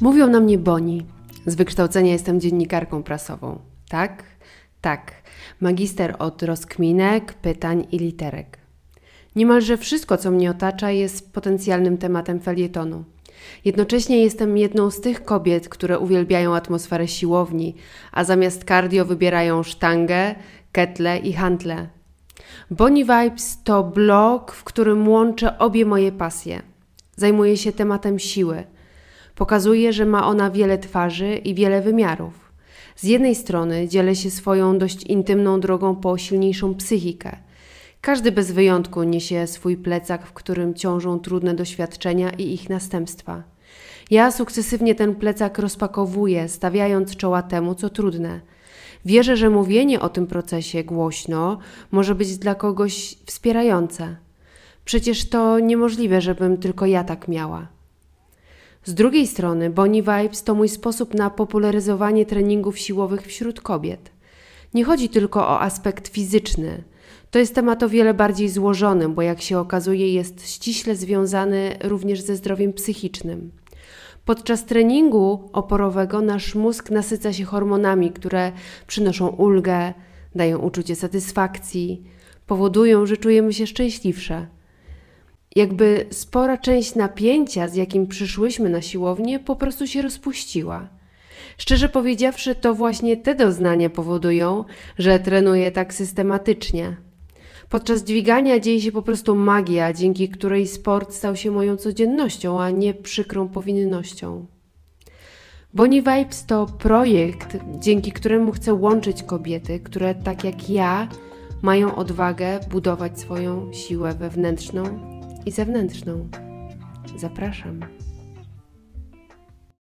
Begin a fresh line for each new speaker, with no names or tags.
Mówią na mnie Boni. Z wykształcenia jestem dziennikarką prasową. Tak? Tak. Magister od rozkminek, pytań i literek. Niemalże wszystko, co mnie otacza, jest potencjalnym tematem felietonu. Jednocześnie jestem jedną z tych kobiet, które uwielbiają atmosferę siłowni, a zamiast cardio wybierają sztangę, ketle i hantle. Bonnie Vibes to blog, w którym łączę obie moje pasje. Zajmuję się tematem siły – Pokazuje, że ma ona wiele twarzy i wiele wymiarów. Z jednej strony dzielę się swoją dość intymną drogą po silniejszą psychikę. Każdy bez wyjątku niesie swój plecak, w którym ciążą trudne doświadczenia i ich następstwa. Ja sukcesywnie ten plecak rozpakowuję, stawiając czoła temu, co trudne. Wierzę, że mówienie o tym procesie głośno może być dla kogoś wspierające. Przecież to niemożliwe, żebym tylko ja tak miała. Z drugiej strony, Bonnie Vibes to mój sposób na popularyzowanie treningów siłowych wśród kobiet. Nie chodzi tylko o aspekt fizyczny. To jest temat o wiele bardziej złożony, bo jak się okazuje, jest ściśle związany również ze zdrowiem psychicznym. Podczas treningu oporowego nasz mózg nasyca się hormonami, które przynoszą ulgę, dają uczucie satysfakcji, powodują, że czujemy się szczęśliwsze jakby spora część napięcia, z jakim przyszłyśmy na siłownię, po prostu się rozpuściła. Szczerze powiedziawszy, to właśnie te doznania powodują, że trenuję tak systematycznie. Podczas dźwigania dzieje się po prostu magia, dzięki której sport stał się moją codziennością, a nie przykrą powinnością. Bonnie Vibes to projekt, dzięki któremu chcę łączyć kobiety, które tak jak ja mają odwagę budować swoją siłę wewnętrzną i zewnętrzną. Zapraszam.